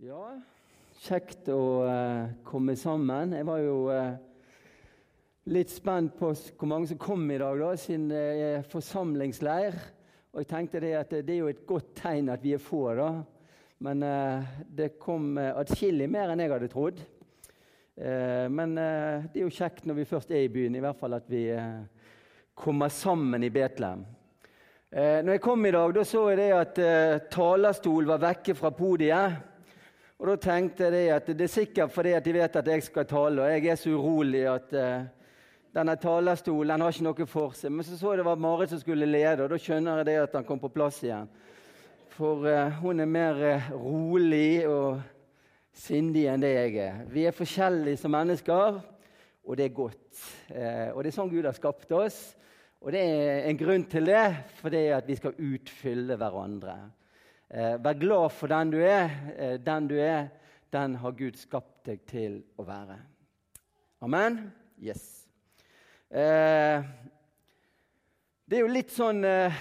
Ja, kjekt å eh, komme sammen. Jeg var jo eh, litt spent på hvor mange som kom i dag, da, siden det er forsamlingsleir. Og jeg tenkte det at det er jo et godt tegn at vi er få, da. Men eh, det kom eh, atskillig mer enn jeg hadde trodd. Eh, men eh, det er jo kjekt når vi først er i byen, i hvert fall at vi eh, kommer sammen i Betlehem. Eh, når jeg kom i dag, da så jeg det at eh, talerstol var vekke fra podiet. Og da tenkte jeg at det er sikkert fordi de vet at jeg skal tale, og jeg er så urolig at uh, denne talerstolen har ikke noe for seg. Men så så jeg det var Marit som skulle lede, og da skjønner jeg det at han kom på plass igjen. For uh, hun er mer uh, rolig og sindig enn det jeg er. Vi er forskjellige som mennesker, og det er godt. Og det er sånn Gud har skapt oss. Og det er en grunn til det, for det er at vi skal utfylle hverandre. Eh, vær glad for den du er. Eh, den du er, den har Gud skapt deg til å være. Amen? Yes. Eh, det er jo litt sånn eh,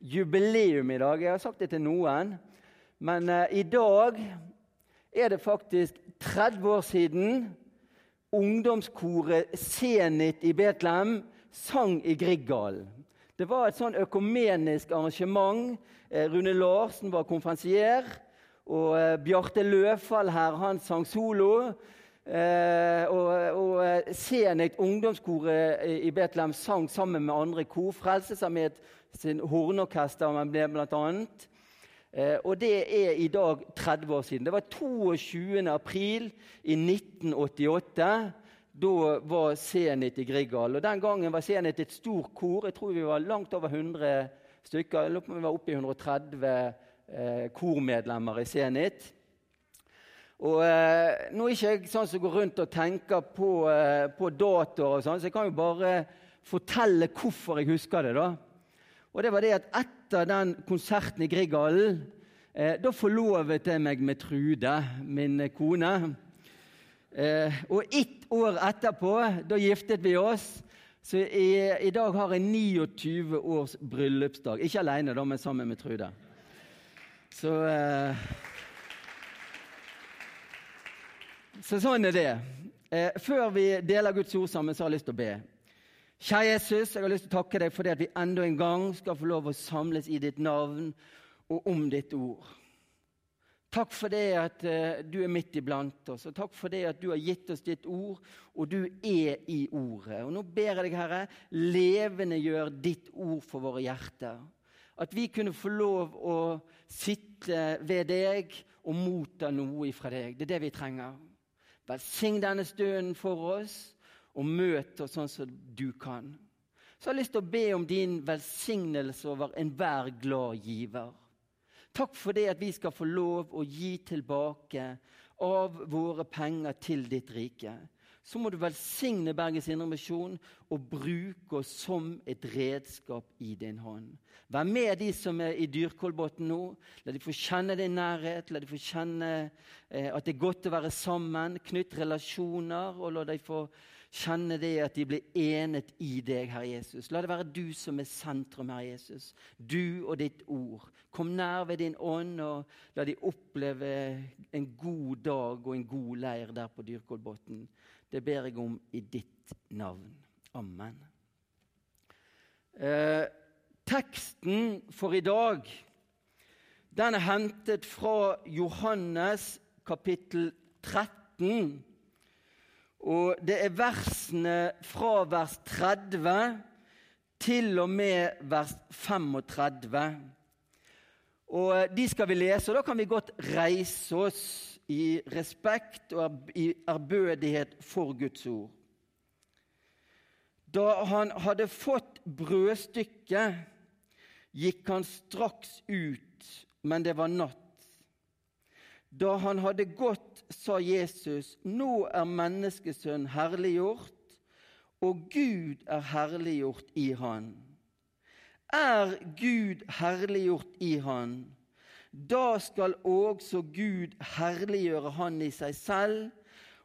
jubileum i dag. Jeg har sagt det til noen. Men eh, i dag er det faktisk 30 år siden ungdomskoret Senit i Betlehem sang i Grieghallen. Det var et sånn økumenisk arrangement. Eh, Rune Larsen var konferansier. Og eh, Bjarte Løfald her, han sang solo. Eh, og og Senekt ungdomskoret i- Betlehem sang sammen med andre kor. Frelsesarmeet sin hornorkester. Eh, og det er i dag 30 år siden. Det var 22. april i 1988. Da var Zenit i Grieghallen. Og Den gangen var Zenit et stort kor. Jeg tror vi var langt over 100 stykker. Jeg lurer på om vi var oppe i 130 eh, kormedlemmer i Zenit. Og eh, Nå er ikke jeg sånn som går rundt og tenker på, eh, på datoer, og sånn, så jeg kan jo bare fortelle hvorfor jeg husker det. da. Og det var det at etter den konserten i Grieghallen, eh, da forlovet jeg meg med Trude, min kone. Eh, og ett år etterpå, da giftet vi oss. Så i, i dag har jeg 29 års bryllupsdag. Ikke alene, da, men sammen med Trude. Så eh, Så sånn er det. Eh, før vi deler Guds ord sammen, så har jeg lyst til å be. Kjære Jesus, jeg har lyst til å takke deg for det at vi enda en gang skal få lov å samles i ditt navn og om ditt ord. Takk for det at eh, du er midt iblant oss, og takk for det at du har gitt oss ditt ord, og du er i ordet. Og Nå ber jeg deg, Herre, levendegjør ditt ord for våre hjerter. At vi kunne få lov å sitte ved deg og motta noe ifra deg. Det er det vi trenger. Velsign denne stunden for oss, og møt oss sånn som du kan. Så jeg har lyst til å be om din velsignelse over enhver glad giver. Takk for det at vi skal få lov å gi tilbake av våre penger til ditt rike. Så må du velsigne Bergens Indremisjon og bruke oss som et redskap i din hånd. Vær med de som er i Dyrkolbotn nå. La de få kjenne din nærhet, la de få kjenne eh, at det er godt å være sammen. Knytt relasjoner, og la de få kjenne det at de blir enet i deg, Herre Jesus. La det være du som er sentrum, Herre Jesus. Du og ditt ord. Kom nær ved din ånd, og la de oppleve en god dag og en god leir der på Dyrkolbotn. Det ber jeg om i ditt navn. Amen. Eh, teksten for i dag den er hentet fra Johannes kapittel 13. Og det er versene fra vers 30 til og med vers 35. Og De skal vi lese, og da kan vi godt reise oss i respekt og i ærbødighet for Guds ord. Da han hadde fått brødstykket, gikk han straks ut, men det var natt. Da han hadde gått, sa Jesus, nå er menneskesønnen herliggjort, og Gud er herliggjort i han. Er Gud herliggjort i han, da skal også Gud herliggjøre han i seg selv,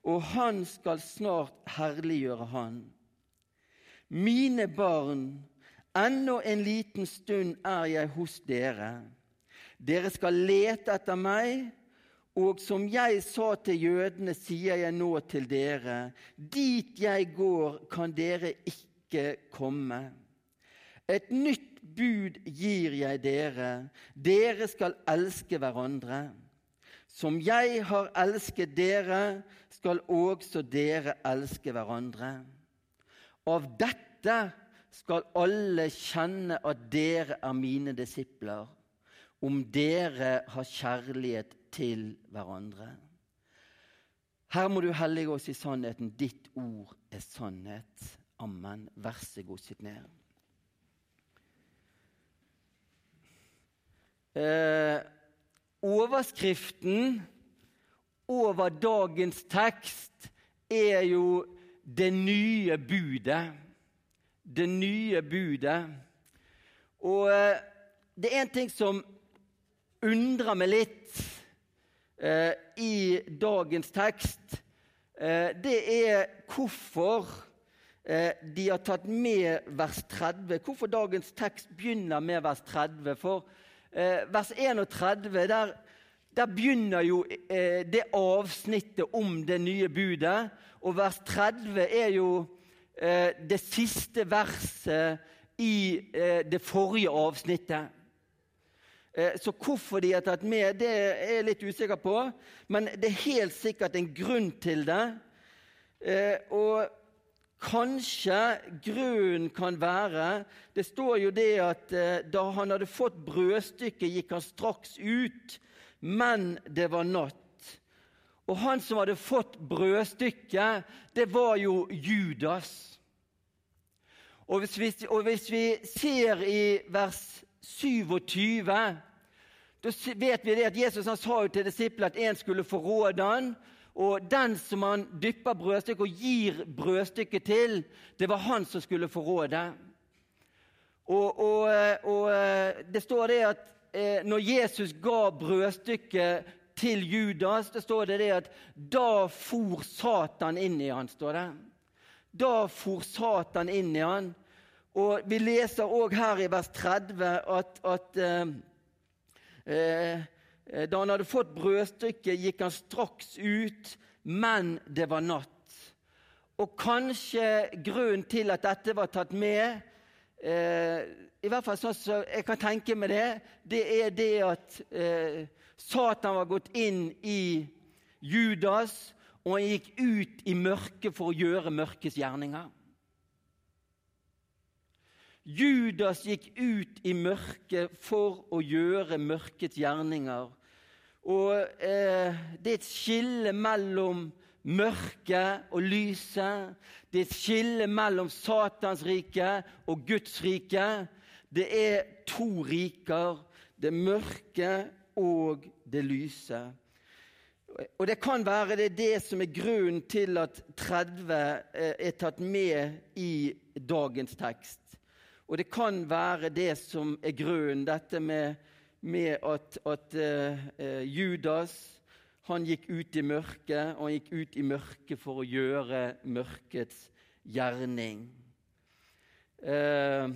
og han skal snart herliggjøre han. Mine barn, ennå en liten stund er jeg hos dere. Dere skal lete etter meg, Og som jeg sa til jødene, sier jeg nå til dere, dit jeg går, kan dere ikke komme. Et nytt bud gir jeg dere, dere skal elske hverandre. Som jeg har elsket dere, skal også dere elske hverandre. Av dette skal alle kjenne at dere er mine disipler, om dere har kjærlighet til hverandre. Her må du hellige oss i sannheten. Ditt ord er sannhet. Amen. Vær så god, sitt ned. Eh, overskriften over dagens tekst er jo 'Det nye budet'. Det nye budet. Og eh, det er en ting som undrer meg litt eh, i dagens tekst, eh, det er hvorfor eh, de har tatt med vers 30. Hvorfor dagens tekst begynner med vers 30. For vers 31, der, der begynner jo det avsnittet om det nye budet. Og vers 30 er jo det siste verset i det forrige avsnittet. Eh, så hvorfor de har tatt med, det er jeg litt usikker på. Men det er helt sikkert en grunn til det. Eh, og kanskje grunnen kan være Det står jo det at eh, da han hadde fått brødstykket, gikk han straks ut, men det var natt. Og han som hadde fått brødstykket, det var jo Judas. Og hvis vi, og hvis vi ser i vers 27, da vet vi det at Jesus sa til disiplene at en skulle forråde han, og den som han dypper brødstykket og gir brødstykket til, det var han som skulle forråde. Og, og, og det står det at eh, når Jesus ga brødstykket til Judas, det står det, det at da for Satan inn i han, står det. Da for Satan inn i han. Og Vi leser òg her i vers 30 at, at eh, eh, da han hadde fått brødstykket, gikk han straks ut, men det var natt. Og kanskje grunnen til at dette var tatt med, eh, i hvert fall sånn som jeg kan tenke meg det, det er det at eh, Satan var gått inn i Judas, og han gikk ut i mørket for å gjøre mørkets gjerninger. Judas gikk ut i mørket for å gjøre mørkets gjerninger. Og eh, Det er et skille mellom mørket og lyset. Det er et skille mellom Satans rike og Guds rike. Det er to riker. Det mørke og det lyse. Og Det kan være det, er det som er grunnen til at 30 eh, er tatt med i dagens tekst. Og det kan være det som er grunnen, dette med, med at, at uh, Judas han gikk ut i mørket, og han gikk ut i mørket for å gjøre mørkets gjerning. Uh,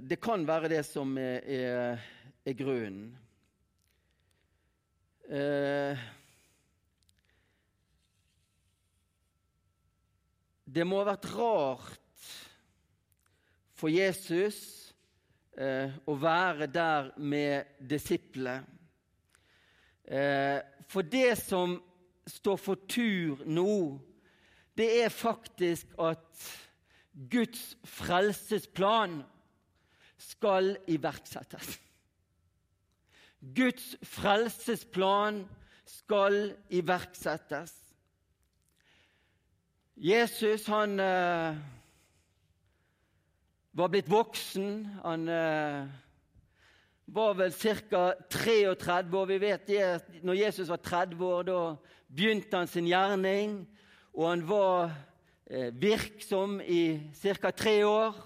det kan være det som er, er, er grunnen. Uh, det må ha vært rart for Jesus eh, å være der med disiplene. Eh, for det som står for tur nå, det er faktisk at Guds frelsesplan skal iverksettes. Guds frelsesplan skal iverksettes. Jesus han eh, var blitt voksen. Han eh, var vel ca. 33 år. Vi vet at når Jesus var 30 år, da begynte han sin gjerning. Og han var eh, virksom i ca. tre år.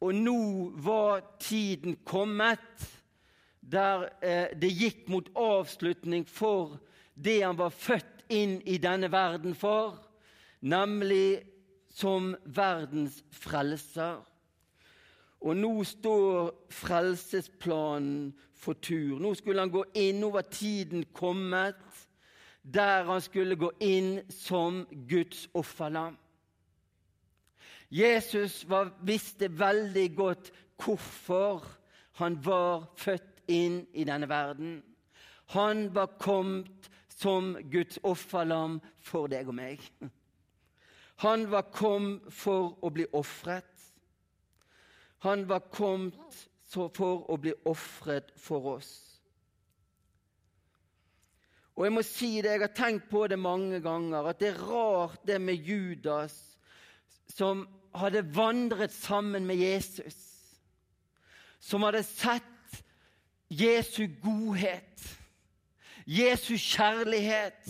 Og nå var tiden kommet der eh, det gikk mot avslutning for det han var født inn i denne verden for, nemlig som verdens frelser. Og nå står frelsesplanen for tur. Nå skulle han gå inn, nå var tiden kommet der han skulle gå inn som Guds offerlam. Jesus var, visste veldig godt hvorfor han var født inn i denne verden. Han var kommet som Guds offerlam for deg og meg. Han var kommet for å bli ofret. Han var kommet for å bli ofret for oss. Og jeg må si det, jeg har tenkt på det mange ganger, at det er rart det med Judas, som hadde vandret sammen med Jesus, som hadde sett Jesu godhet, Jesu kjærlighet,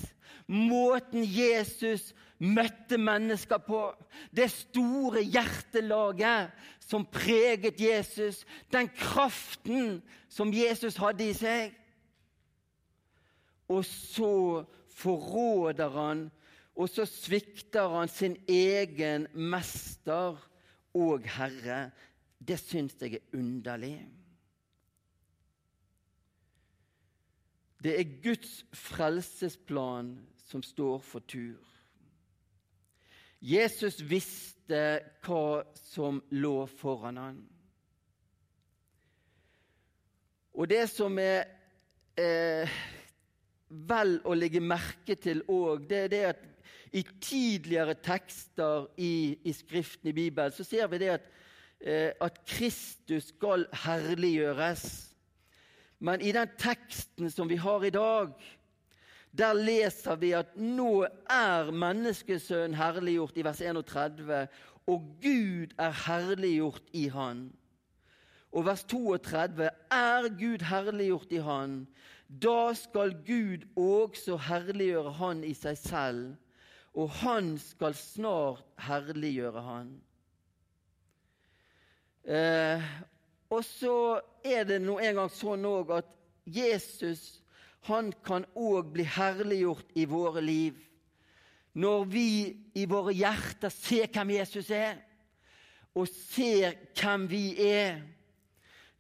måten Jesus møtte mennesker på. Det store hjertelaget som preget Jesus, den kraften som Jesus hadde i seg. Og så forråder han, og så svikter han sin egen mester og herre. Det syns jeg er underlig. Det er Guds frelsesplan som står for tur. Jesus visste hva som lå foran han. Og det som er eh, vel å legge merke til òg, det er det at i tidligere tekster i, i Skriften i Bibelen så ser vi det at, eh, at Kristus skal herliggjøres. Men i den teksten som vi har i dag, der leser vi at nå er menneskesønnen herliggjort i vers 31, og Gud er herliggjort i Han. Og vers 32 er Gud herliggjort i Han. Da skal Gud også herliggjøre Han i seg selv, og Han skal snart herliggjøre Han. Eh, og så er det nå engang sånn òg at Jesus han kan òg bli herliggjort i våre liv. Når vi i våre hjerter ser hvem Jesus er, og ser hvem vi er,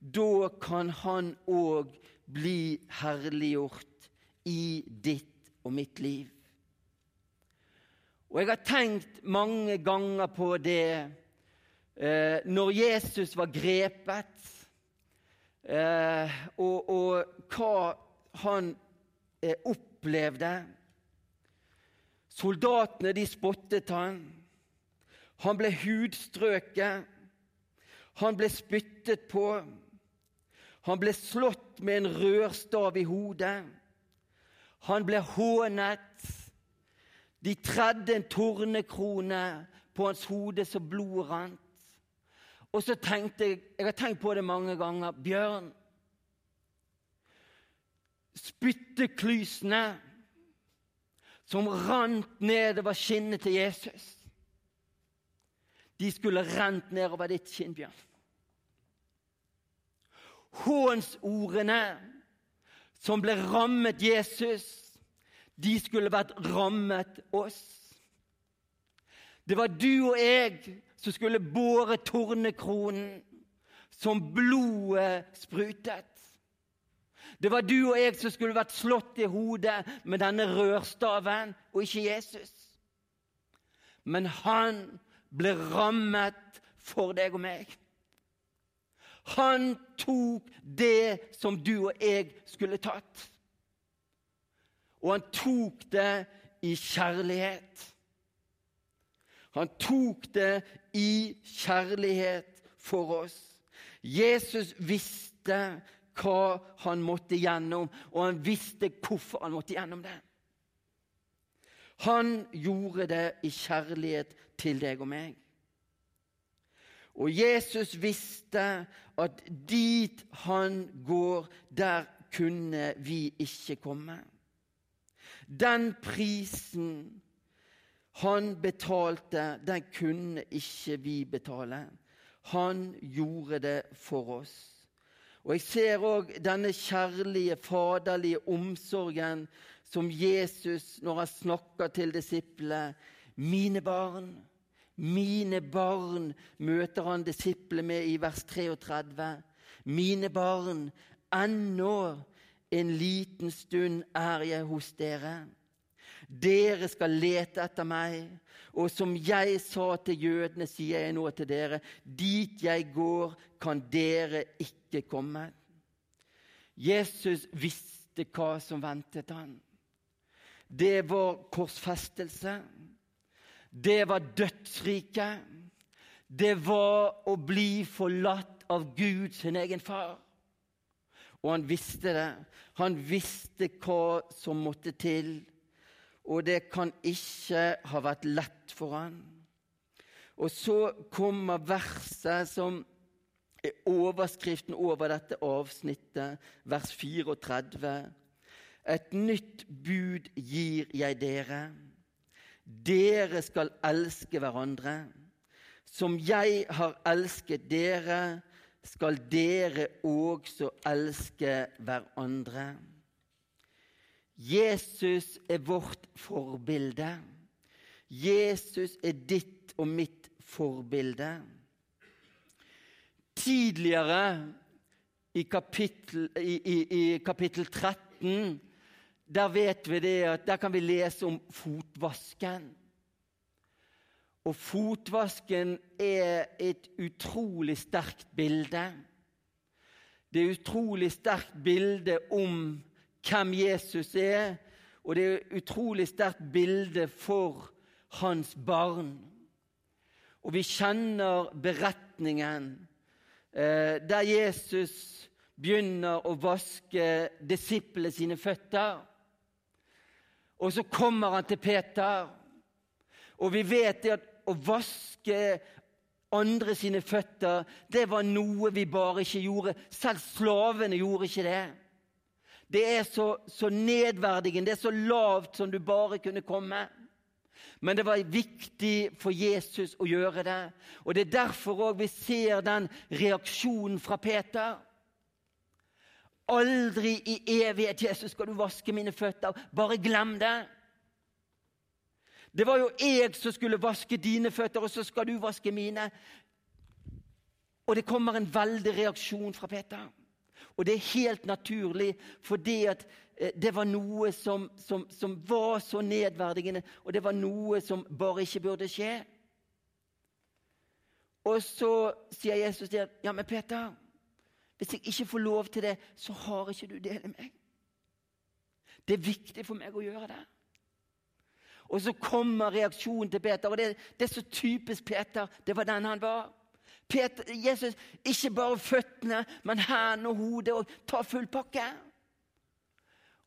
da kan han òg bli herliggjort i ditt og mitt liv. Og jeg har tenkt mange ganger på det eh, når Jesus var grepet, eh, og, og hva han eh, opplevde. Soldatene de spottet han. Han ble hudstrøket. Han ble spyttet på. Han ble slått med en rørstav i hodet. Han ble hånet. De tredde en tornekrone på hans hode så blodet rant. Og så tenkte jeg Jeg har tenkt på det mange ganger. Bjørn, spytteklysene som rant nedover skinnet til Jesus. De skulle rent nedover ditt skinnbjørn. Hånsordene som ble rammet Jesus, de skulle vært rammet oss. Det var du og jeg som skulle båre tornekronen som blodet sprutet. Det var du og jeg som skulle vært slått i hodet med denne rørstaven, og ikke Jesus. Men han ble rammet for deg og meg. Han tok det som du og jeg skulle tatt. Og han tok det i kjærlighet. Han tok det i kjærlighet for oss. Jesus visste hva han måtte gjennom, og han visste hvorfor han måtte gjennom det. Han gjorde det i kjærlighet til deg og meg. Og Jesus visste at dit han går, der kunne vi ikke komme. Den prisen han betalte, den kunne ikke vi betale. Han gjorde det for oss. Og Jeg ser òg denne kjærlige, faderlige omsorgen som Jesus, når han snakker til disiplene Mine barn, Mine barn møter han disiplene med i vers 33. Mine barn, ennå en liten stund er jeg hos dere. Dere skal lete etter meg, og som jeg sa til jødene, sier jeg nå til dere, dit jeg går, kan dere ikke komme. Jesus visste hva som ventet han. Det var korsfestelse. Det var dødsriket. Det var å bli forlatt av Gud, sin egen far. Og han visste det. Han visste hva som måtte til. Og det kan ikke ha vært lett for han. Og så kommer verset som er overskriften over dette avsnittet, vers 34. Et nytt bud gir jeg dere. Dere skal elske hverandre. Som jeg har elsket dere, skal dere også elske hverandre. Jesus er vårt forbilde. Jesus er ditt og mitt forbilde. Tidligere i kapittel, i, i, i kapittel 13 der vet vi det at der kan vi lese om fotvasken. Og fotvasken er et utrolig sterkt bilde. Det er et utrolig sterkt bilde om hvem Jesus er, og det er et utrolig sterkt bilde for hans barn. Og vi kjenner beretningen eh, der Jesus begynner å vaske disiplene sine føtter. Og så kommer han til Peter, og vi vet at å vaske andre sine føtter, det var noe vi bare ikke gjorde. Selv slavene gjorde ikke det. Det er så, så nedverdigende, det er så lavt som du bare kunne komme. Men det var viktig for Jesus å gjøre det. Og Det er derfor vi ser den reaksjonen fra Peter. Aldri i evighet, Jesus, skal du vaske mine føtter. Bare glem det. Det var jo jeg som skulle vaske dine føtter, og så skal du vaske mine. Og det kommer en veldig reaksjon fra Peter. Og det er helt naturlig, fordi at eh, det var noe som, som, som var så nedverdigende, og det var noe som bare ikke burde skje. Og så sier Jesus til ja, men Peter hvis jeg ikke får lov til det, så har ikke du del i meg. Det er viktig for meg å gjøre det. Og så kommer reaksjonen til Peter, og det, det er så typisk Peter. Det var den han var. Peter, Jesus, ikke bare føttene, men hendene og hodet, og ta full pakke.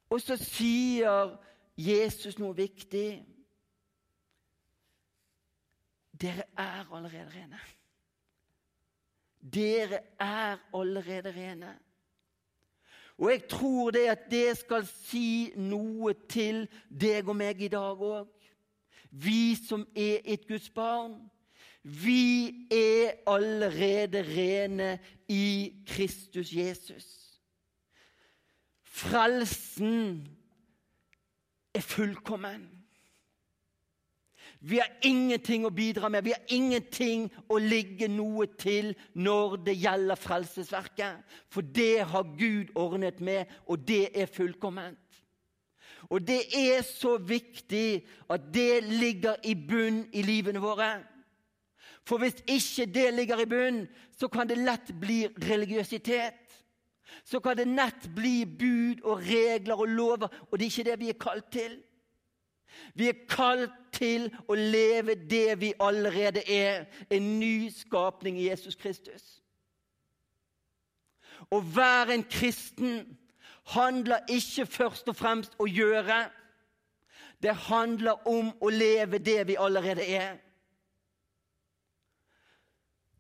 Og så sier Jesus noe viktig. Dere er allerede rene. Dere er allerede rene. Og jeg tror det at det skal si noe til deg og meg i dag òg. Vi som er et Guds barn. Vi er allerede rene i Kristus Jesus. Frelsen er fullkommen. Vi har ingenting å bidra med, vi har ingenting å ligge noe til når det gjelder frelsesverket. For det har Gud ordnet med, og det er fullkomment. Og det er så viktig at det ligger i bunn i livene våre. For hvis ikke det ligger i bunn, så kan det lett bli religiøsitet. Så kan det nett bli bud og regler og lover, og det er ikke det vi er kalt til. Vi er kalt til å leve det vi allerede er, en ny skapning i Jesus Kristus. Å være en kristen handler ikke først og fremst å gjøre. Det handler om å leve det vi allerede er.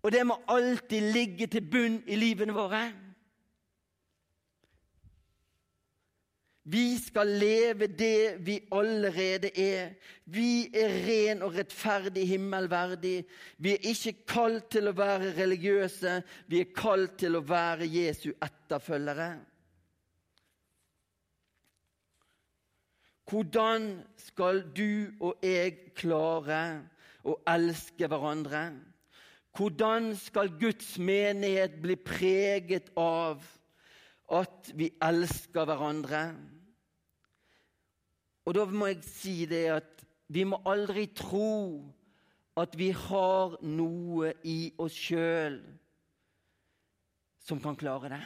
Og det må alltid ligge til bunn i livene våre. Vi skal leve det vi allerede er. Vi er ren og rettferdig himmelverdig. Vi er ikke kalt til å være religiøse, vi er kalt til å være Jesu etterfølgere. Hvordan skal du og jeg klare å elske hverandre? Hvordan skal Guds menighet bli preget av at vi elsker hverandre? Og da må jeg si det at vi må aldri tro at vi har noe i oss sjøl som kan klare det.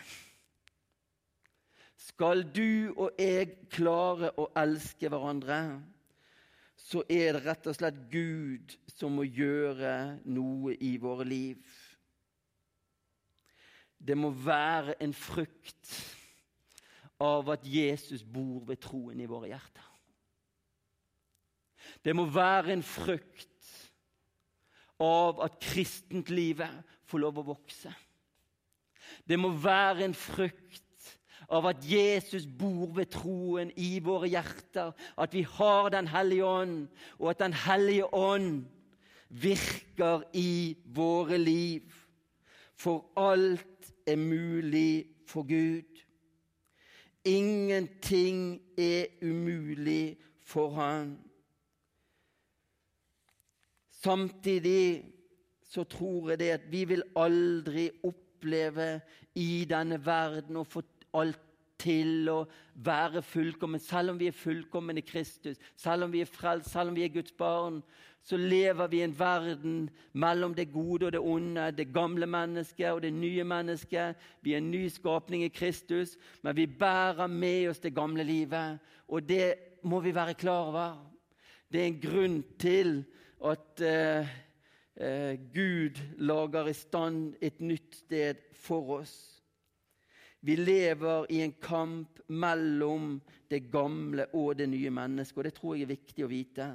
Skal du og jeg klare å elske hverandre, så er det rett og slett Gud som må gjøre noe i våre liv. Det må være en frukt av at Jesus bor ved troen i våre hjerter. Det må være en frukt av at kristentlivet får lov å vokse. Det må være en frukt av at Jesus bor ved troen i våre hjerter, at vi har Den hellige ånd, og at Den hellige ånd virker i våre liv. For alt er mulig for Gud. Ingenting er umulig for Han. Samtidig så tror jeg det at vi vil aldri oppleve i denne verden å få alt til å være fullkommen. Selv om vi er fullkomne i Kristus, selv om vi er frelst, selv om vi er Guds barn, så lever vi i en verden mellom det gode og det onde, det gamle mennesket og det nye mennesket. Vi er en ny skapning i Kristus, men vi bærer med oss det gamle livet. Og det må vi være klar over. Det er en grunn til at eh, eh, Gud lager i stand et nytt sted for oss. Vi lever i en kamp mellom det gamle og det nye mennesket, og det tror jeg er viktig å vite.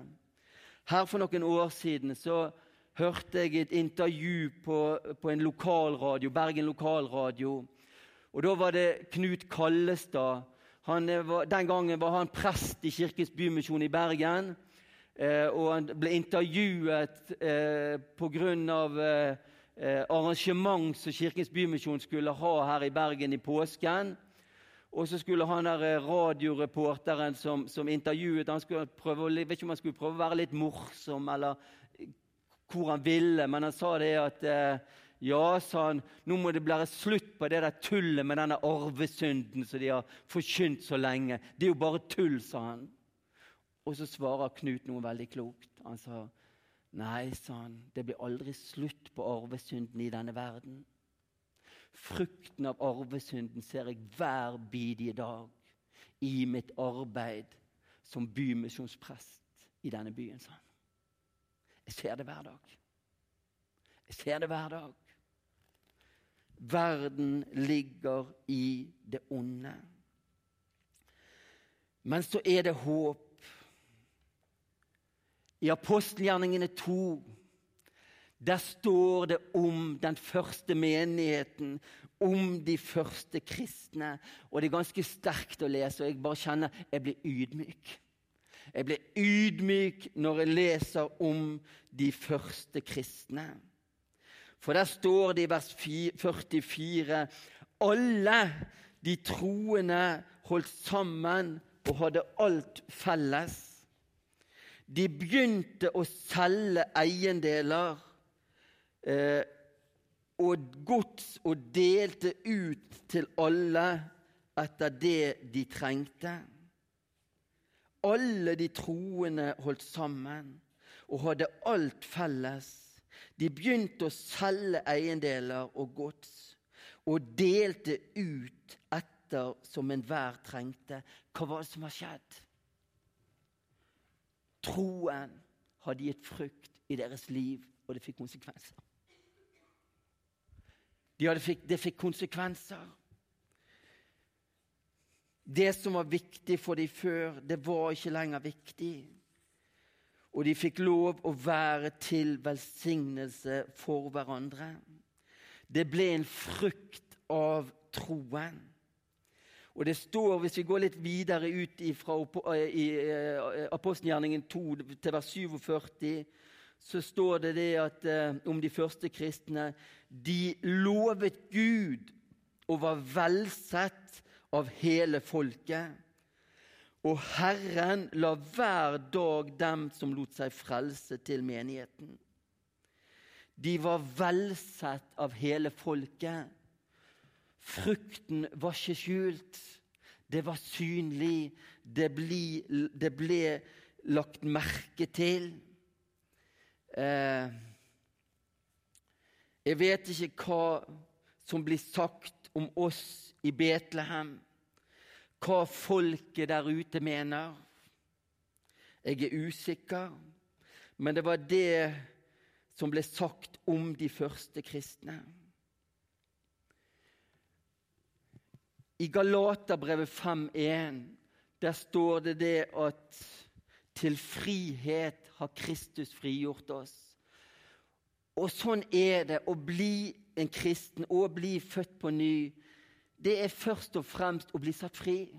Her For noen år siden så hørte jeg et intervju på, på en lokalradio, Bergen lokalradio. Og Da var det Knut Kallestad. Var, den gangen var han prest i Kirkens Bymisjon i Bergen. Eh, og han ble intervjuet eh, pga. Eh, eh, arrangement som Kirkens Bymisjon skulle ha her i Bergen i påsken. Og så skulle han der eh, radioreporteren som, som intervjuet han skulle prøve, Jeg vet ikke om han skulle prøve å være litt morsom, eller hvor han ville, men han sa det at eh, ja, sa han, nå må det bli slutt på det der tullet med denne arvesynden som de har forkynt så lenge. Det er jo bare tull, sa han. Og så svarer Knut noe veldig klokt. Han sa Nei, sa han, det blir aldri slutt på arvesynden i denne verden. Frukten av arvesynden ser jeg hver bidige dag i mitt arbeid som bymisjonsprest i denne byen, sa han. Jeg ser det hver dag. Jeg ser det hver dag. Verden ligger i det onde. Men så er det håp i apostelgjerningene 2 der står det om den første menigheten, om de første kristne. Og det er ganske sterkt å lese, og jeg bare kjenner jeg blir ydmyk. Jeg blir ydmyk når jeg leser om de første kristne. For der står det i vers 44 alle de troende holdt sammen og hadde alt felles. De begynte å selge eiendeler eh, og gods og delte ut til alle etter det de trengte. Alle de troende holdt sammen og hadde alt felles. De begynte å selge eiendeler og gods og delte ut etter som enhver trengte. Hva var det som har skjedd? Troen hadde gitt frukt i deres liv, og det fikk konsekvenser. De fikk, det fikk konsekvenser. Det som var viktig for dem før, det var ikke lenger viktig. Og de fikk lov å være til velsignelse for hverandre. Det ble en frukt av troen. Og det står, Hvis vi går litt videre ut fra eh, eh, apostelgjerningen 2 til vers 47, så står det det at, eh, om de første kristne De lovet Gud og var velsett av hele folket. Og Herren la hver dag dem som lot seg frelse, til menigheten. De var velsett av hele folket. Frukten var ikke skjult. Det var synlig. Det ble, det ble lagt merke til. Eh, jeg vet ikke hva som blir sagt om oss i Betlehem hva folket der ute mener. Jeg er usikker, men det var det som ble sagt om de første kristne. I Galaterbrevet 5.1 der står det det at til frihet har Kristus frigjort oss. Og sånn er det å bli en kristen og bli født på ny det er først og fremst å bli satt fri.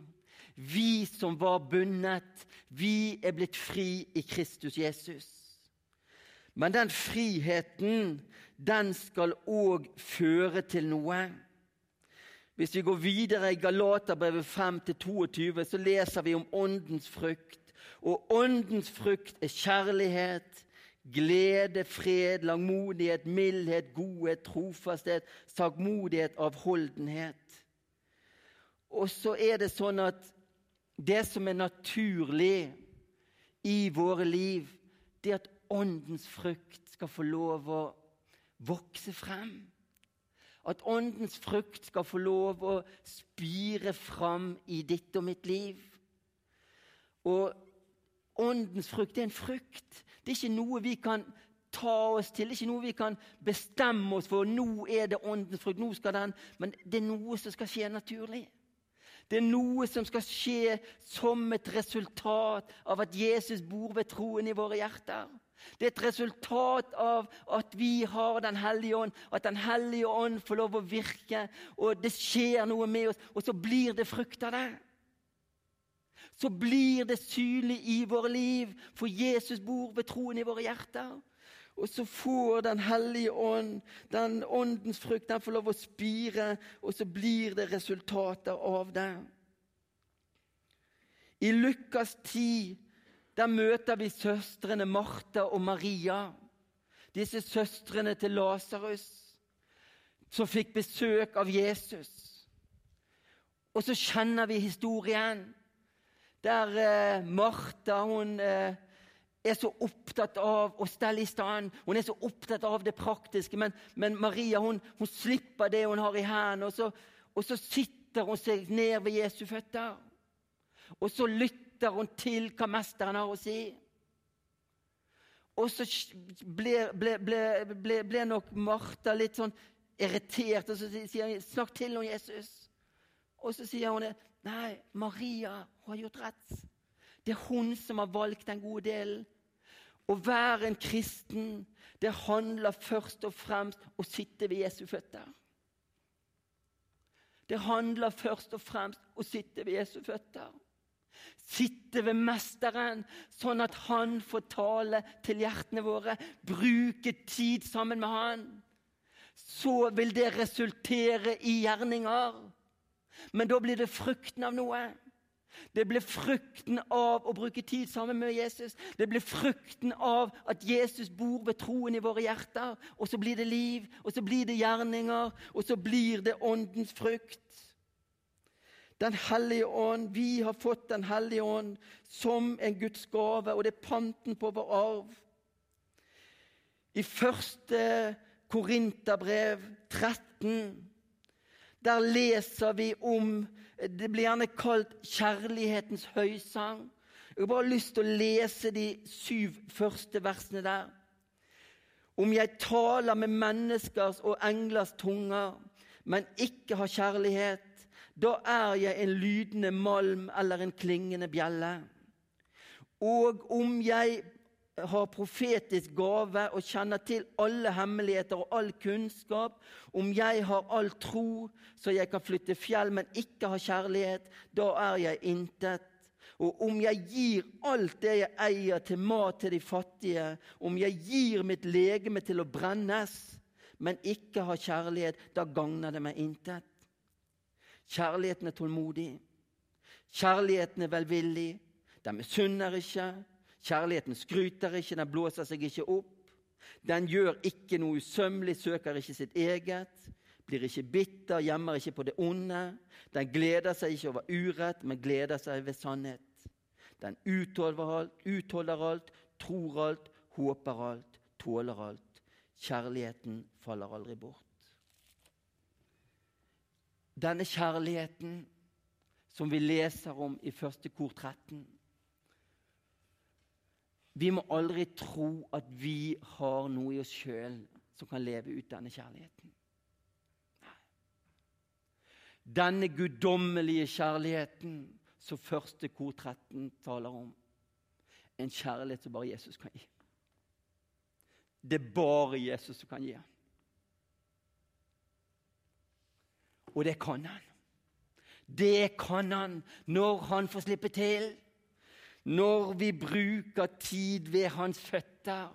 Vi som var bundet, vi er blitt fri i Kristus Jesus. Men den friheten, den skal òg føre til noe. Hvis vi går videre i Galaterbrevet 5-22, så leser vi om åndens frukt. Og åndens frukt er kjærlighet, glede, fred, langmodighet, mildhet, godhet, trofasthet, sakmodighet, avholdenhet. Og så er det sånn at det som er naturlig i våre liv, det er at åndens frukt skal få lov å vokse frem. At åndens frukt skal få lov å spire fram i ditt og mitt liv. Og åndens frukt er en frukt. Det er ikke noe vi kan ta oss til. Det er ikke noe vi kan bestemme oss for. Nå er det åndens frukt. nå skal den, Men det er noe som skal skje naturlig. Det er noe som skal skje som et resultat av at Jesus bor ved troen i våre hjerter. Det er et resultat av at vi har Den hellige ånd, at Den hellige ånd får lov å virke, og det skjer noe med oss, og så blir det frukt av det. Så blir det synlig i våre liv, for Jesus bor ved troen i våre hjerter. Og så får Den hellige ånd, den åndens frukt, den får lov å spire, og så blir det resultater av det. I Lukas 10 der møter vi søstrene Martha og Maria, disse søstrene til Lasarus, som fikk besøk av Jesus. Og så kjenner vi historien, der eh, Martha hun eh, er så opptatt av å stelle i stand. Hun er så opptatt av det praktiske. Men, men Maria hun, hun, slipper det hun har i hendene, og, og, så sitter hun seg ned ved Jesu føtter. Og så lytter hun til hva mesteren har å si. Og så ble, ble, ble, ble nok Martha litt sånn irritert, og så sier hun 'Snakk til om Jesus'. Og så sier hun det. Nei, Maria har gjort rett. Det er hun som har valgt den gode delen. Å være en kristen, det handler først og fremst å sitte ved Jesu føtter. Det handler først og fremst å sitte ved Jesu føtter. Sitte ved Mesteren, sånn at han får tale til hjertene våre. Bruke tid sammen med han. Så vil det resultere i gjerninger. Men da blir det frukten av noe. Det blir frukten av å bruke tid sammen med Jesus. Det blir frukten av at Jesus bor ved troen i våre hjerter. Og så blir det liv, og så blir det gjerninger, og så blir det åndens frukt. Den hellige ånd, Vi har fått Den hellige ånd som en Guds gave, og det er panten på vår arv. I første Korinterbrev 13 der leser vi om Det blir gjerne kalt kjærlighetens høysang. Jeg har bare lyst til å lese de syv første versene der. Om jeg taler med menneskers og englers tunger, men ikke har kjærlighet, da er jeg en lydende malm eller en klingende bjelle. Og om jeg har profetisk gave og kjenner til alle hemmeligheter og all kunnskap, om jeg har all tro så jeg kan flytte fjell, men ikke har kjærlighet, da er jeg intet. Og om jeg gir alt det jeg eier til mat til de fattige, om jeg gir mitt legeme til å brennes, men ikke har kjærlighet, da gagner det meg intet. Kjærligheten er tålmodig. Kjærligheten er velvillig, den misunner ikke. Kjærligheten skryter ikke, den blåser seg ikke opp. Den gjør ikke noe usømmelig, søker ikke sitt eget, blir ikke bitter, gjemmer ikke på det onde. Den gleder seg ikke over urett, men gleder seg ved sannhet. Den utholder alt, utholder alt, tror alt, håper alt, tåler alt. Kjærligheten faller aldri bort. Denne kjærligheten som vi leser om i første kor 13 Vi må aldri tro at vi har noe i oss sjøl som kan leve ut denne kjærligheten. Denne guddommelige kjærligheten som første kor 13 taler om. En kjærlighet som bare Jesus kan gi. Det er bare Jesus som kan gi. Og det kan han. Det kan han når han får slippe til. Når vi bruker tid ved hans føtter,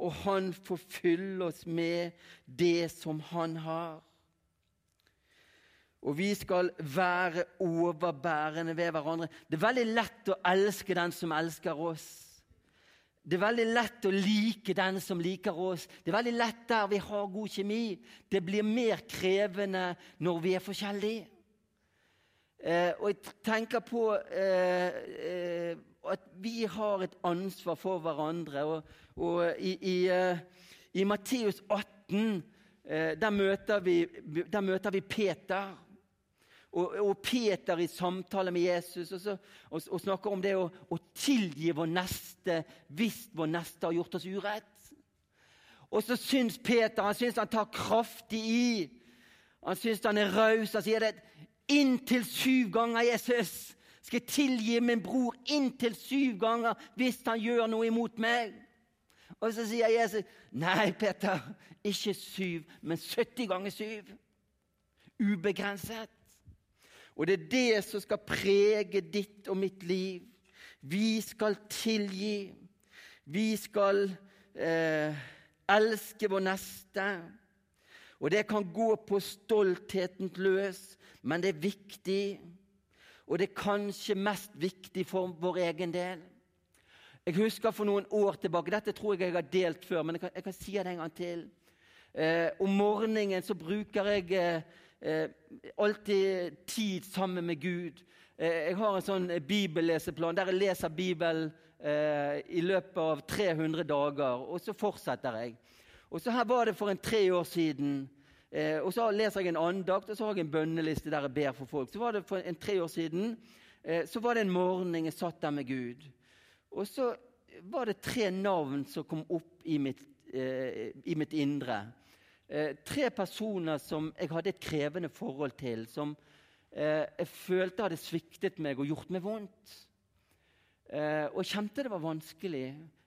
og han får fylle oss med det som han har. Og vi skal være overbærende ved hverandre. Det er veldig lett å elske den som elsker oss. Det er veldig lett å like den som liker oss. Det er veldig lett der vi har god kjemi. Det blir mer krevende når vi er forskjellige. Eh, og jeg tenker på eh, eh, at vi har et ansvar for hverandre. Og, og i, i, eh, i Matteus 18 eh, der møter, vi, der møter vi Peter og, og, Peter i samtale med Jesus og, så, og, og snakker om det å, å, tilgi vår neste hvis vår neste har gjort oss urett. Og så syns Peter han syns han tar kraftig i. Han syns han er raus. Han sier det inntil syv ganger, Jesus. Skal jeg tilgi min bror inntil syv ganger hvis han gjør noe imot meg? Og så sier Jesus, nei, Peter, ikke syv, men 70 ganger syv. Ubegrenset. Og det er det som skal prege ditt og mitt liv. Vi skal tilgi. Vi skal eh, elske vår neste. Og det kan gå på stoltheten løs, men det er viktig. Og det er kanskje mest viktig for vår egen del. Jeg husker for noen år tilbake Dette tror jeg jeg har delt før, men jeg kan, jeg kan si det en gang til. Eh, om morgenen så bruker jeg eh, eh, alltid tid sammen med Gud. Eh, jeg har en sånn bibelleseplan der jeg leser Bibelen eh, i løpet av 300 dager, og så fortsetter jeg. Og så Her var det for en tre år siden. Eh, og Så leser jeg en andakt og så har jeg en bønneliste der jeg ber for folk. Så var det for en tre år siden eh, så var det en morgen jeg satt der med Gud. Og så var det tre navn som kom opp i mitt, eh, i mitt indre. Eh, tre personer som jeg hadde et krevende forhold til, som eh, jeg følte hadde sviktet meg og gjort meg vondt. Eh, og jeg kjente det var vanskelig.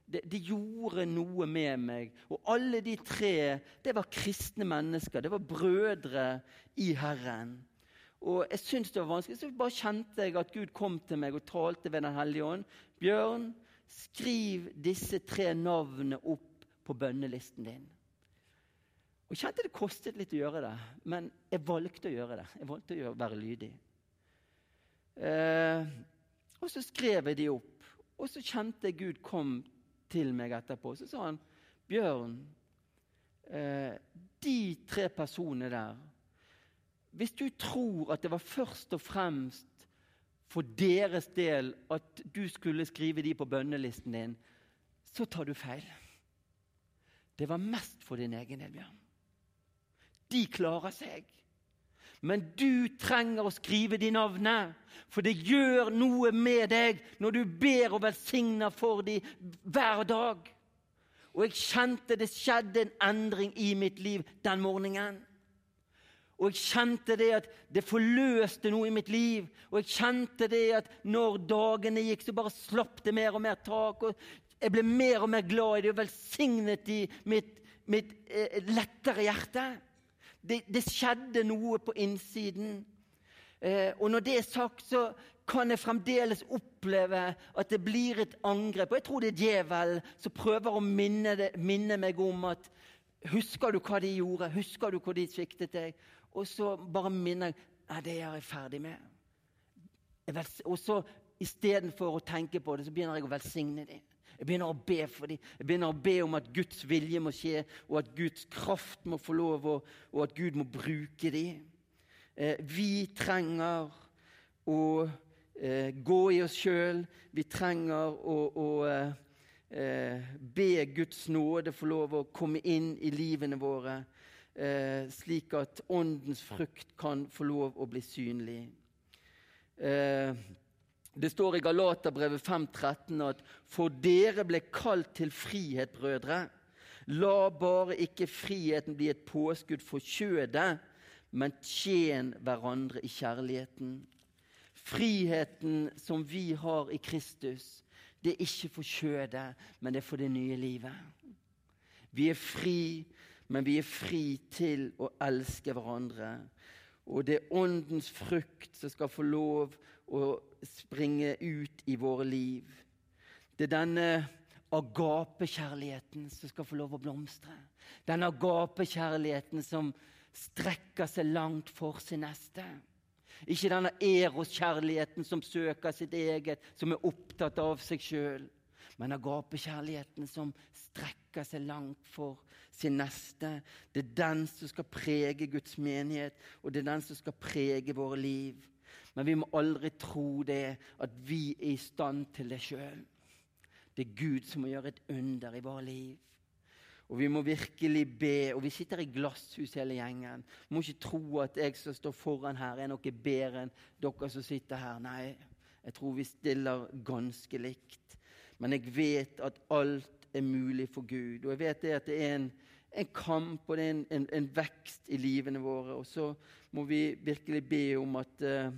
De, de, gjorde noe med meg. Og alle de tre det var kristne mennesker. Det var brødre i Herren. Og jeg syntes det var vanskelig, så bare kjente jeg at Gud kom til meg og talte ved Den hellige ånd. Bjørn, skriv disse tre navnene opp på bønnelisten din. Jeg kjente det kostet litt å gjøre det, men jeg valgte å gjøre det. Jeg valgte å være lydig. Eh, og så skrev jeg de opp, og så kjente jeg Gud kom til meg etterpå. Så sa han, 'Bjørn, eh, de tre personene der Hvis du tror at det var først og fremst for deres del at du skulle skrive de på bønnelisten din, så tar du feil. Det var mest for din egen del, Bjørn de klarer seg. Men du trenger å skrive de navnene, for det gjør noe med deg når du ber og velsigner for dem hver dag. Og jeg kjente det skjedde en endring i mitt liv den morgenen. Og jeg kjente det at det forløste noe i mitt liv. Og jeg kjente det at når dagene gikk, så bare slapp det mer og mer tak. Og jeg ble mer og mer glad i det og velsignet i mitt, mitt eh, lettere hjerte. Det, det skjedde noe på innsiden. Eh, og når det er sagt, så kan jeg fremdeles oppleve at det blir et angrep. Og jeg tror det er djevelen som prøver å minne, det, minne, meg om at Husker du hva de gjorde? Husker du hvor de sviktet deg? Og så bare minner jeg Nei, det er jeg ferdig med. Og så istedenfor å tenke på det, så begynner jeg å velsigne dem. Jeg begynner å be for dem. Jeg begynner å be om at Guds vilje må skje, og at Guds kraft må få lov, og, at Gud må bruke dem. Eh, vi trenger å eh, gå i oss sjøl. Vi trenger å, å eh, be Guds nåde få lov å komme inn i livene våre, eh, slik at åndens frukt kan få lov å bli synlig. Eh, det står i Galaterbrevet 5,13 at for dere ble kalt til frihet, brødre. La bare ikke friheten bli et påskudd for kjødet, men tjen hverandre i kjærligheten. Friheten som vi har i Kristus, det er ikke for kjødet, men det er for det nye livet. Vi er fri, men vi er fri til å elske hverandre. Og det er åndens frukt som skal få lov å springe ut i våre liv. Det er denne agapekjærligheten som skal få lov å blomstre. Den agapekjærligheten som strekker seg langt for sin neste. Ikke denne eros-kjærligheten som søker sitt eget, som er opptatt av seg sjøl. Men agapekjærligheten som strekker seg langt for sin neste. Det er den som skal prege Guds menighet, og det er den som skal prege våre liv. Men vi må aldri tro det at vi er i stand til det sjøl. Det er Gud som må gjøre et under i våre liv. Og vi må virkelig be. Og vi sitter i glasshus hele gjengen. Vi må ikke tro at jeg som står foran her, er noe bedre enn dere som sitter her. Nei, jeg tror vi stiller ganske likt. Men jeg vet at alt er mulig for Gud. Og jeg vet det at det er en, en kamp og det er en, en, en, vekst i livene våre. Og så må vi virkelig be om at uh,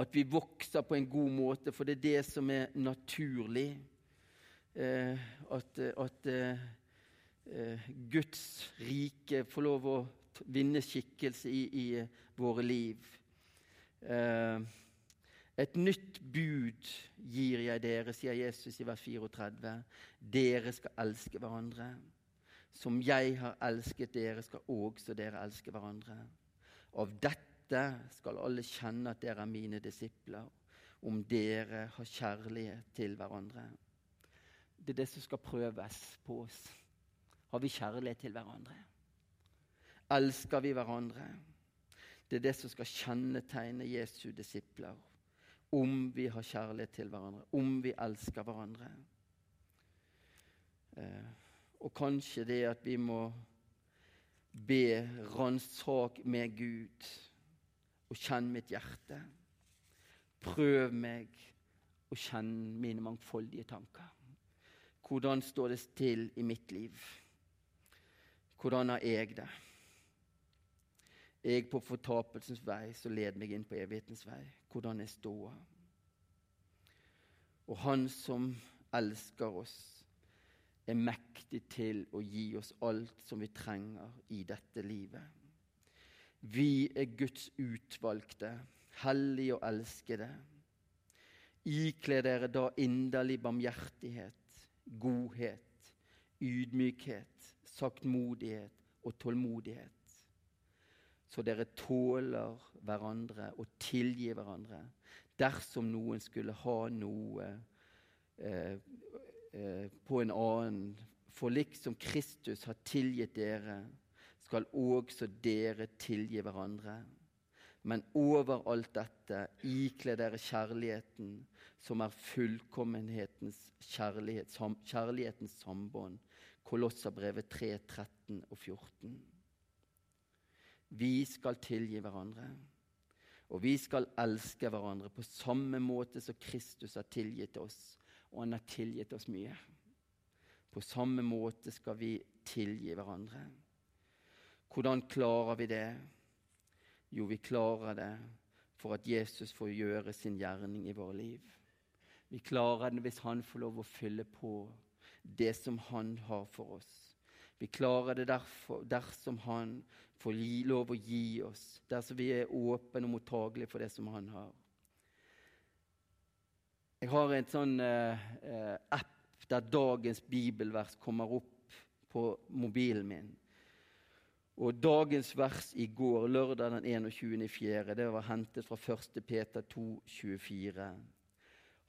at vi vokser på en god måte, for det er det som er naturlig. Eh, at, at eh, Guds rike får lov å vinne skikkelse i, i våre liv. Eh, et nytt bud gir jeg dere, sier Jesus i vers 34. Dere skal elske hverandre. Som jeg har elsket dere, skal også dere elske hverandre. Av dette skal alle kjenne at dere er mine disipler, om dere har kjærlighet til hverandre. Det er det som skal prøves på oss. Har vi kjærlighet til hverandre? Elsker vi hverandre? Det er det som skal kjennetegne Jesu disipler. Om vi har kjærlighet til hverandre, om vi elsker hverandre. Eh, og kanskje det at vi må be ransak med Gud og kjenn mitt hjerte. Prøv meg og kjenn mine mangfoldige tanker. Hvordan står det til i mitt liv? Hvordan har jeg det? Jeg på fortapelsens vei, så led meg inn på evighetens vei. Hvordan er ståa? Og Han som elsker oss, er mektig til å gi oss alt som vi trenger i dette livet. Vi er Guds utvalgte, hellige og elskede. Ikle dere da inderlig barmhjertighet, godhet, ydmykhet, saktmodighet og tålmodighet, så dere tåler hverandre og tilgir hverandre dersom noen skulle ha noe eh, på en annen, for liksom Kristus har tilgitt dere skal også dere tilgi hverandre. Men over alt dette ikle dere kjærligheten, som er fullkommenhetens kjærlighet, sam, kjærlighetens sambånd. Kolosserbrevet 3, 13 og 14. Vi skal tilgi hverandre, og vi skal elske hverandre på samme måte som Kristus har tilgitt oss, og han har tilgitt oss mye. På samme måte skal vi tilgi hverandre. Hvordan klarer vi det? Jo, vi klarer det for at Jesus får gjøre sin gjerning i våre liv. Vi klarer det hvis han får lov å fylle på det som han har for oss. Vi klarer det derfor, dersom han får lov å gi oss, dersom vi er åpne og mottagelige for det som han har. Jeg har en sånn eh, app der dagens bibelvers kommer opp på mobilen min. Og dagens vers i går, lørdag den 21.4., det var hentet fra 1. Peter 2, 24.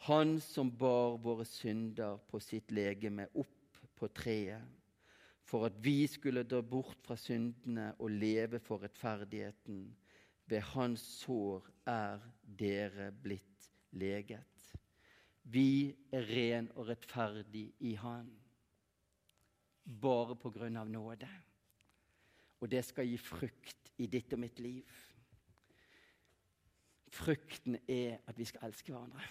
Han som bar våre synder på sitt legeme opp på treet, for at vi skulle dra bort fra syndene og leve for rettferdigheten. Ved hans sår er dere blitt leget. Vi er ren og rettferdig i Han, bare på grunn av nåde og det skal gi frukt i ditt og mitt liv. Frukten er at vi skal elske hverandre.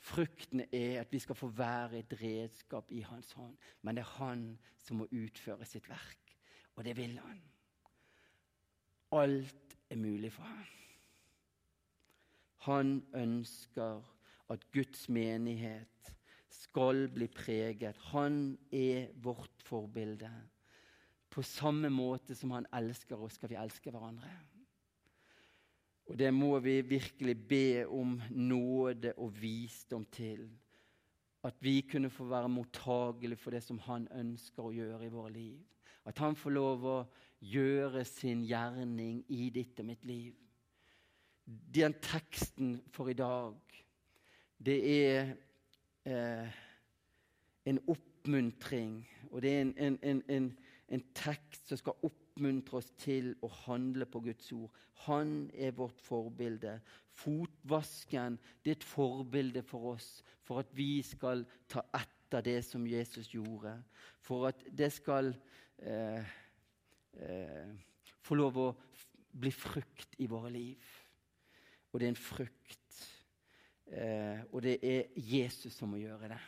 Frukten er at vi skal få være et redskap i Hans hånd. Men det er Han som må utføre sitt verk, og det vil Han. Alt er mulig for ham. Han ønsker at Guds menighet skal bli preget. Han er vårt forbilde. På samme måte som han elsker oss, skal vi elske hverandre. Og det må vi virkelig be om nåde og visdom til. At vi kunne få være mottagelige for det som han ønsker å gjøre i våre liv. At han får lov å gjøre sin gjerning i ditt og mitt liv. Den teksten for i dag, det er eh, en oppmuntring, og det er en, en, en, en tekst som skal oppmuntre oss til å handle på Guds ord. Han er vårt forbilde. Fotvasken det er et forbilde for oss, for at vi skal ta etter det som Jesus gjorde. For at det skal eh, eh, få lov å bli frukt i våre liv. Og det er en frukt. Eh, og det er Jesus som må gjøre det.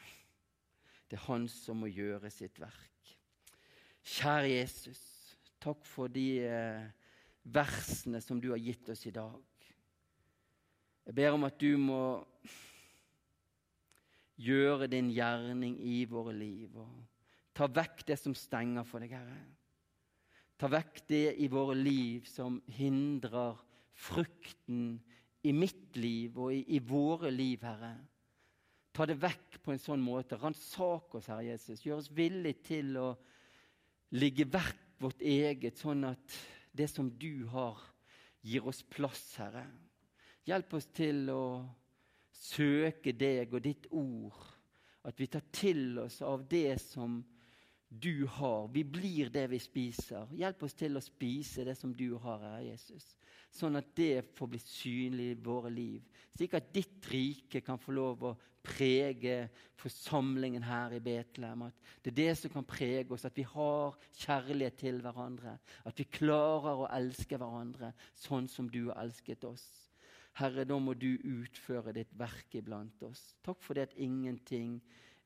Det er han som må gjøre sitt verk. Kjære Jesus, takk for de eh, versene som du har gitt oss i dag. Jeg ber om at du må gjøre din gjerning i våre liv. og Ta vekk det som stenger for deg, Herre. Ta vekk det i våre liv som hindrer frukten i mitt liv og i, i våre liv, Herre. Ta det vekk på en sånn måte. Ransak oss, Herre Jesus. Gjør oss villige til å ligge vekk vårt eget, sånn at det som du har, gir oss plass, Herre. Hjelp oss til å søke deg og ditt ord. At vi tar til oss av det som du har. Vi blir det vi spiser. Hjelp oss til å spise det som du har, Herre Jesus. Sånn at det får bli synlig i våre liv. Slik at ditt rike kan få lov å prege forsamlingen her i Betlehem. At det er det som kan prege oss, at vi har kjærlighet til hverandre. At vi klarer å elske hverandre sånn som du har elsket oss. Herre, da må du utføre ditt verk iblant oss. Takk for det at ingenting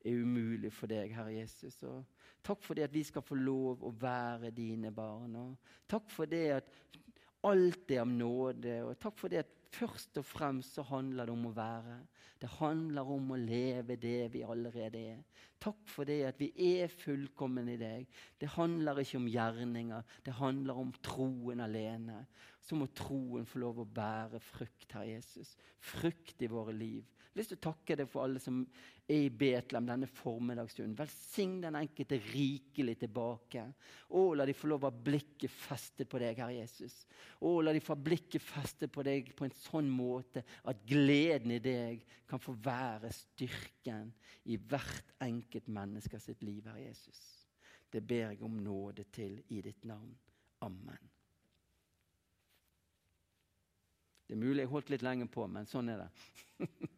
er umulig for deg, Herre Jesus. Og takk for det at vi skal få lov å være dine barn. Og takk for det at alt er av nåde. Og takk for det at først og fremst så handler det om å være. Det handler om å leve det vi allerede er. Takk for det at vi er fullkomne i deg. Det handler ikke om gjerninger, det handler om troen alene. Så må troen få lov å bære frukt, Herr Jesus. Frukt i våre liv. Lyst til å takke deg for alle som er i Betlehem denne formiddagsstunden. Velsign den enkelte rikelig tilbake. Å, la de få lov å ha blikket festet på deg, Herre Jesus. Å, la de få ha blikket festet på deg på en sånn måte at gleden i deg kan få være styrken i hvert enkelt menneske sitt liv, Herre Jesus. Det ber jeg om nåde til i ditt navn. Amen. Det er mulig jeg holdt litt lenge på, men sånn er det.